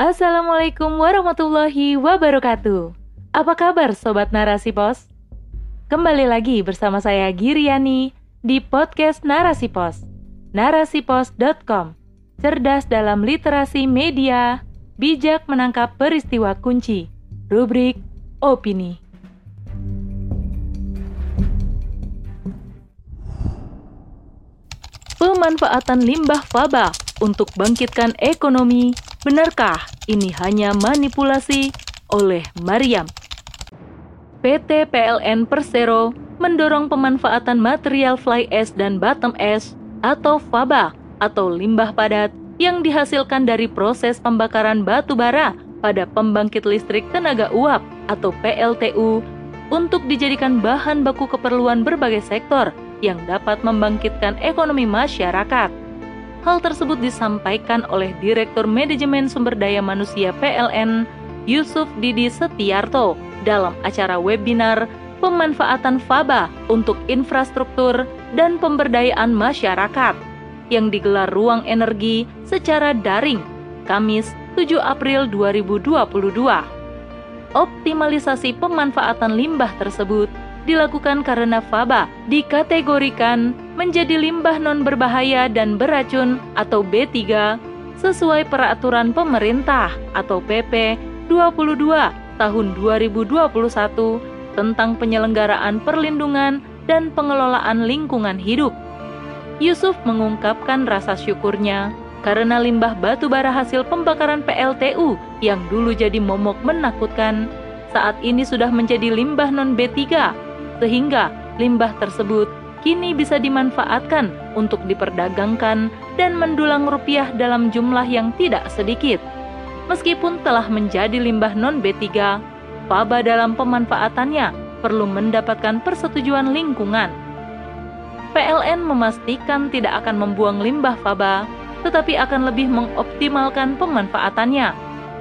Assalamualaikum warahmatullahi wabarakatuh. Apa kabar sobat Narasi Pos? Kembali lagi bersama saya Giriani di podcast Narasi Pos. Narasipos.com. Cerdas dalam literasi media, bijak menangkap peristiwa kunci. Rubrik opini. Pemanfaatan limbah faba untuk bangkitkan ekonomi, benarkah ini hanya manipulasi oleh Mariam? PT PLN Persero mendorong pemanfaatan material fly ash dan bottom ash atau faba atau limbah padat yang dihasilkan dari proses pembakaran batu bara pada pembangkit listrik tenaga uap atau PLTU untuk dijadikan bahan baku keperluan berbagai sektor yang dapat membangkitkan ekonomi masyarakat. Hal tersebut disampaikan oleh Direktur Manajemen Sumber Daya Manusia PLN, Yusuf Didi Setiarto, dalam acara webinar pemanfaatan FABA untuk infrastruktur dan pemberdayaan masyarakat yang digelar Ruang Energi secara daring Kamis 7 April 2022. Optimalisasi pemanfaatan limbah tersebut dilakukan karena FABA dikategorikan menjadi limbah non berbahaya dan beracun atau B3 sesuai peraturan pemerintah atau PP 22 tahun 2021 tentang penyelenggaraan perlindungan dan pengelolaan lingkungan hidup. Yusuf mengungkapkan rasa syukurnya karena limbah batu bara hasil pembakaran PLTU yang dulu jadi momok menakutkan saat ini sudah menjadi limbah non B3 sehingga limbah tersebut kini bisa dimanfaatkan untuk diperdagangkan dan mendulang rupiah dalam jumlah yang tidak sedikit. Meskipun telah menjadi limbah non B3, faba dalam pemanfaatannya perlu mendapatkan persetujuan lingkungan. PLN memastikan tidak akan membuang limbah faba, tetapi akan lebih mengoptimalkan pemanfaatannya.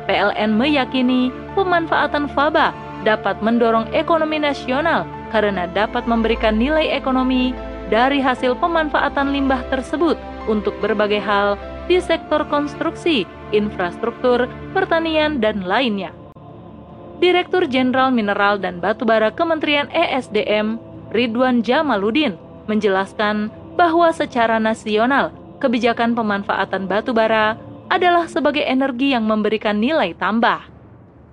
PLN meyakini pemanfaatan faba dapat mendorong ekonomi nasional karena dapat memberikan nilai ekonomi dari hasil pemanfaatan limbah tersebut untuk berbagai hal di sektor konstruksi, infrastruktur, pertanian, dan lainnya. Direktur Jenderal Mineral dan Batubara Kementerian ESDM, Ridwan Jamaludin, menjelaskan bahwa secara nasional, kebijakan pemanfaatan batubara adalah sebagai energi yang memberikan nilai tambah.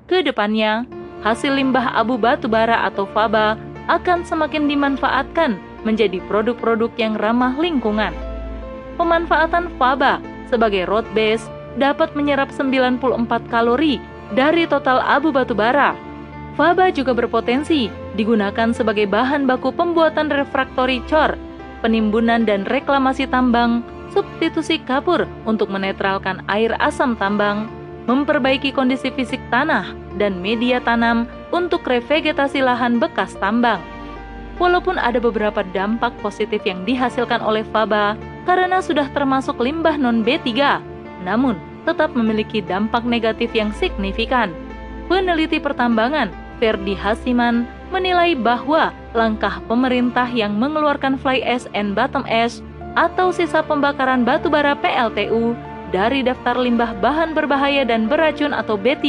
Ke depannya, hasil limbah abu batubara atau faba akan semakin dimanfaatkan menjadi produk-produk yang ramah lingkungan. Pemanfaatan faba sebagai road base dapat menyerap 94 kalori dari total abu batu bara. Faba juga berpotensi digunakan sebagai bahan baku pembuatan refraktori cor, penimbunan dan reklamasi tambang, substitusi kapur untuk menetralkan air asam tambang, memperbaiki kondisi fisik tanah dan media tanam untuk revegetasi lahan bekas tambang. Walaupun ada beberapa dampak positif yang dihasilkan oleh faba karena sudah termasuk limbah non B3, namun tetap memiliki dampak negatif yang signifikan. Peneliti pertambangan Ferdi Hasiman menilai bahwa langkah pemerintah yang mengeluarkan fly ash and bottom ash atau sisa pembakaran batu bara PLTU dari daftar limbah bahan berbahaya dan beracun atau B3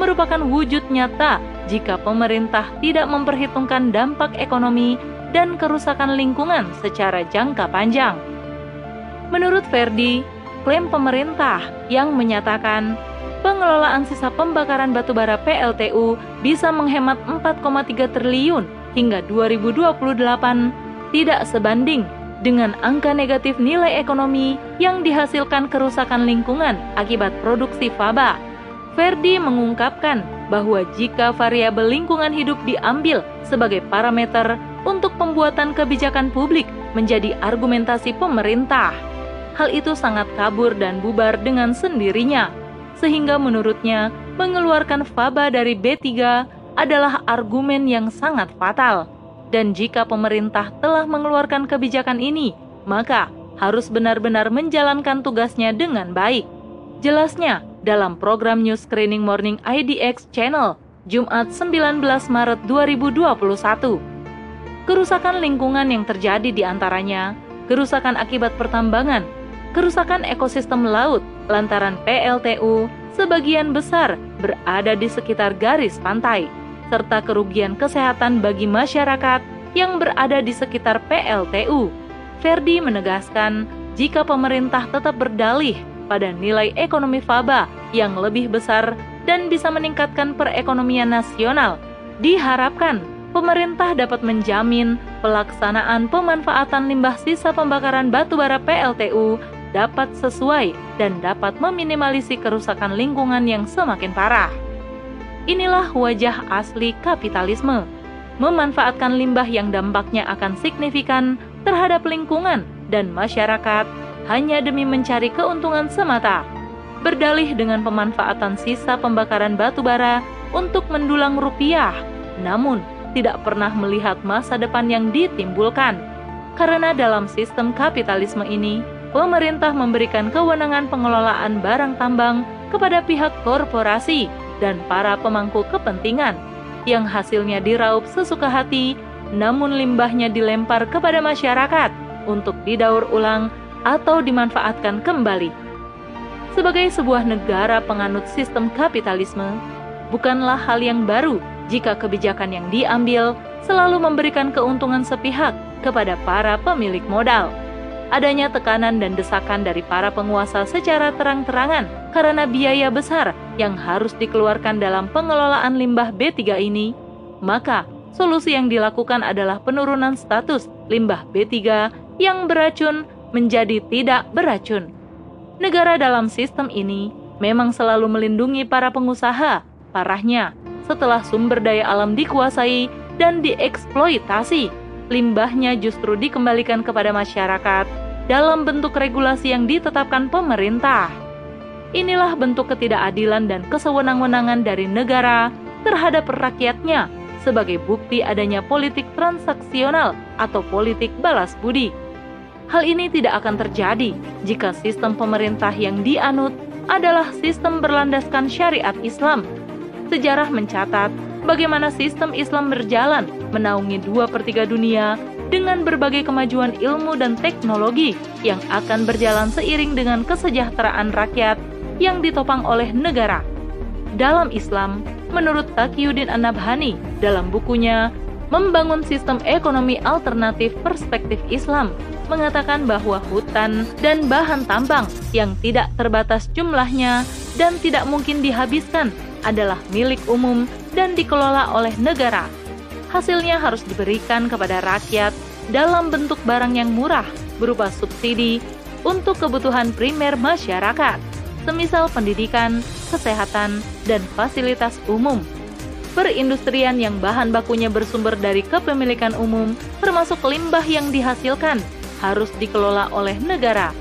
merupakan wujud nyata jika pemerintah tidak memperhitungkan dampak ekonomi dan kerusakan lingkungan secara jangka panjang. Menurut Verdi, klaim pemerintah yang menyatakan pengelolaan sisa pembakaran batubara PLTU bisa menghemat 4,3 triliun hingga 2028 tidak sebanding dengan angka negatif nilai ekonomi yang dihasilkan kerusakan lingkungan akibat produksi faba. Ferdi mengungkapkan bahwa jika variabel lingkungan hidup diambil sebagai parameter untuk pembuatan kebijakan publik menjadi argumentasi pemerintah, hal itu sangat kabur dan bubar dengan sendirinya. Sehingga menurutnya, mengeluarkan faba dari B3 adalah argumen yang sangat fatal. Dan jika pemerintah telah mengeluarkan kebijakan ini, maka harus benar-benar menjalankan tugasnya dengan baik. Jelasnya, dalam program News Screening Morning IDX Channel, Jumat 19 Maret 2021. Kerusakan lingkungan yang terjadi di antaranya, kerusakan akibat pertambangan, kerusakan ekosistem laut lantaran PLTU sebagian besar berada di sekitar garis pantai, serta kerugian kesehatan bagi masyarakat yang berada di sekitar PLTU. Ferdi menegaskan, jika pemerintah tetap berdalih pada nilai ekonomi faba yang lebih besar dan bisa meningkatkan perekonomian nasional, diharapkan pemerintah dapat menjamin pelaksanaan pemanfaatan limbah sisa pembakaran batubara PLTU dapat sesuai dan dapat meminimalisir kerusakan lingkungan yang semakin parah. Inilah wajah asli kapitalisme, memanfaatkan limbah yang dampaknya akan signifikan terhadap lingkungan dan masyarakat hanya demi mencari keuntungan semata. Berdalih dengan pemanfaatan sisa pembakaran batu bara untuk mendulang rupiah, namun tidak pernah melihat masa depan yang ditimbulkan. Karena dalam sistem kapitalisme ini, pemerintah memberikan kewenangan pengelolaan barang tambang kepada pihak korporasi dan para pemangku kepentingan yang hasilnya diraup sesuka hati namun limbahnya dilempar kepada masyarakat untuk didaur ulang atau dimanfaatkan kembali. Sebagai sebuah negara penganut sistem kapitalisme, bukanlah hal yang baru jika kebijakan yang diambil selalu memberikan keuntungan sepihak kepada para pemilik modal adanya tekanan dan desakan dari para penguasa secara terang-terangan karena biaya besar yang harus dikeluarkan dalam pengelolaan limbah B3 ini, maka solusi yang dilakukan adalah penurunan status limbah B3 yang beracun menjadi tidak beracun. Negara dalam sistem ini memang selalu melindungi para pengusaha. Parahnya, setelah sumber daya alam dikuasai dan dieksploitasi, limbahnya justru dikembalikan kepada masyarakat dalam bentuk regulasi yang ditetapkan pemerintah. Inilah bentuk ketidakadilan dan kesewenang-wenangan dari negara terhadap rakyatnya sebagai bukti adanya politik transaksional atau politik balas budi. Hal ini tidak akan terjadi jika sistem pemerintah yang dianut adalah sistem berlandaskan syariat Islam. Sejarah mencatat bagaimana sistem Islam berjalan menaungi dua per tiga dunia dengan berbagai kemajuan ilmu dan teknologi yang akan berjalan seiring dengan kesejahteraan rakyat yang ditopang oleh negara. Dalam Islam, menurut Taqiyuddin An-Nabhani dalam bukunya Membangun Sistem Ekonomi Alternatif Perspektif Islam, mengatakan bahwa hutan dan bahan tambang yang tidak terbatas jumlahnya dan tidak mungkin dihabiskan adalah milik umum dan dikelola oleh negara hasilnya harus diberikan kepada rakyat dalam bentuk barang yang murah berupa subsidi untuk kebutuhan primer masyarakat, semisal pendidikan, kesehatan, dan fasilitas umum. Perindustrian yang bahan bakunya bersumber dari kepemilikan umum, termasuk limbah yang dihasilkan, harus dikelola oleh negara.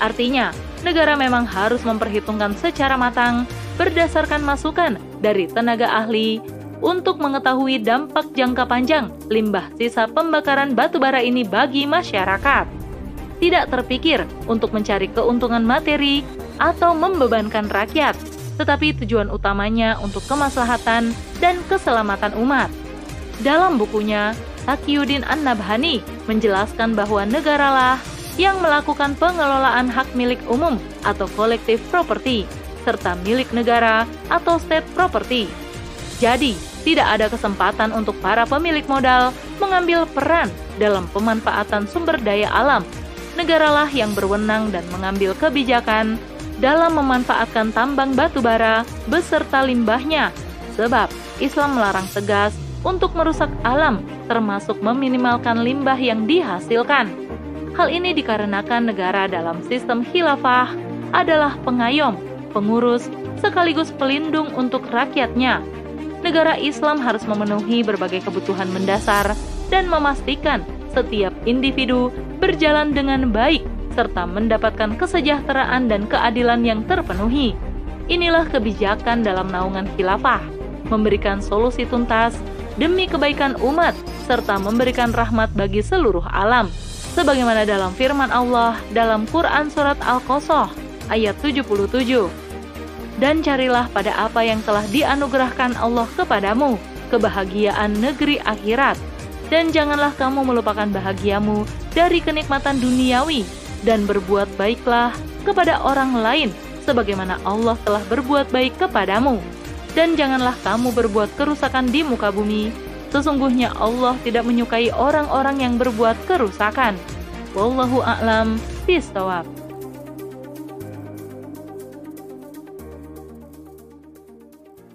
Artinya, negara memang harus memperhitungkan secara matang berdasarkan masukan dari tenaga ahli, untuk mengetahui dampak jangka panjang limbah sisa pembakaran batu bara ini bagi masyarakat. Tidak terpikir untuk mencari keuntungan materi atau membebankan rakyat, tetapi tujuan utamanya untuk kemaslahatan dan keselamatan umat. Dalam bukunya, Taqiyuddin An-Nabhani menjelaskan bahwa negaralah yang melakukan pengelolaan hak milik umum atau kolektif properti, serta milik negara atau state property. Jadi, tidak ada kesempatan untuk para pemilik modal mengambil peran dalam pemanfaatan sumber daya alam. Negaralah yang berwenang dan mengambil kebijakan dalam memanfaatkan tambang batu bara beserta limbahnya, sebab Islam melarang tegas untuk merusak alam, termasuk meminimalkan limbah yang dihasilkan. Hal ini dikarenakan negara dalam sistem khilafah adalah pengayom, pengurus, sekaligus pelindung untuk rakyatnya negara Islam harus memenuhi berbagai kebutuhan mendasar dan memastikan setiap individu berjalan dengan baik serta mendapatkan kesejahteraan dan keadilan yang terpenuhi. Inilah kebijakan dalam naungan khilafah, memberikan solusi tuntas demi kebaikan umat serta memberikan rahmat bagi seluruh alam. Sebagaimana dalam firman Allah dalam Quran Surat Al-Qasah ayat 77 dan carilah pada apa yang telah dianugerahkan Allah kepadamu, kebahagiaan negeri akhirat. Dan janganlah kamu melupakan bahagiamu dari kenikmatan duniawi, dan berbuat baiklah kepada orang lain sebagaimana Allah telah berbuat baik kepadamu. Dan janganlah kamu berbuat kerusakan di muka bumi. Sesungguhnya Allah tidak menyukai orang-orang yang berbuat kerusakan. Wallahu a'lam bishawab.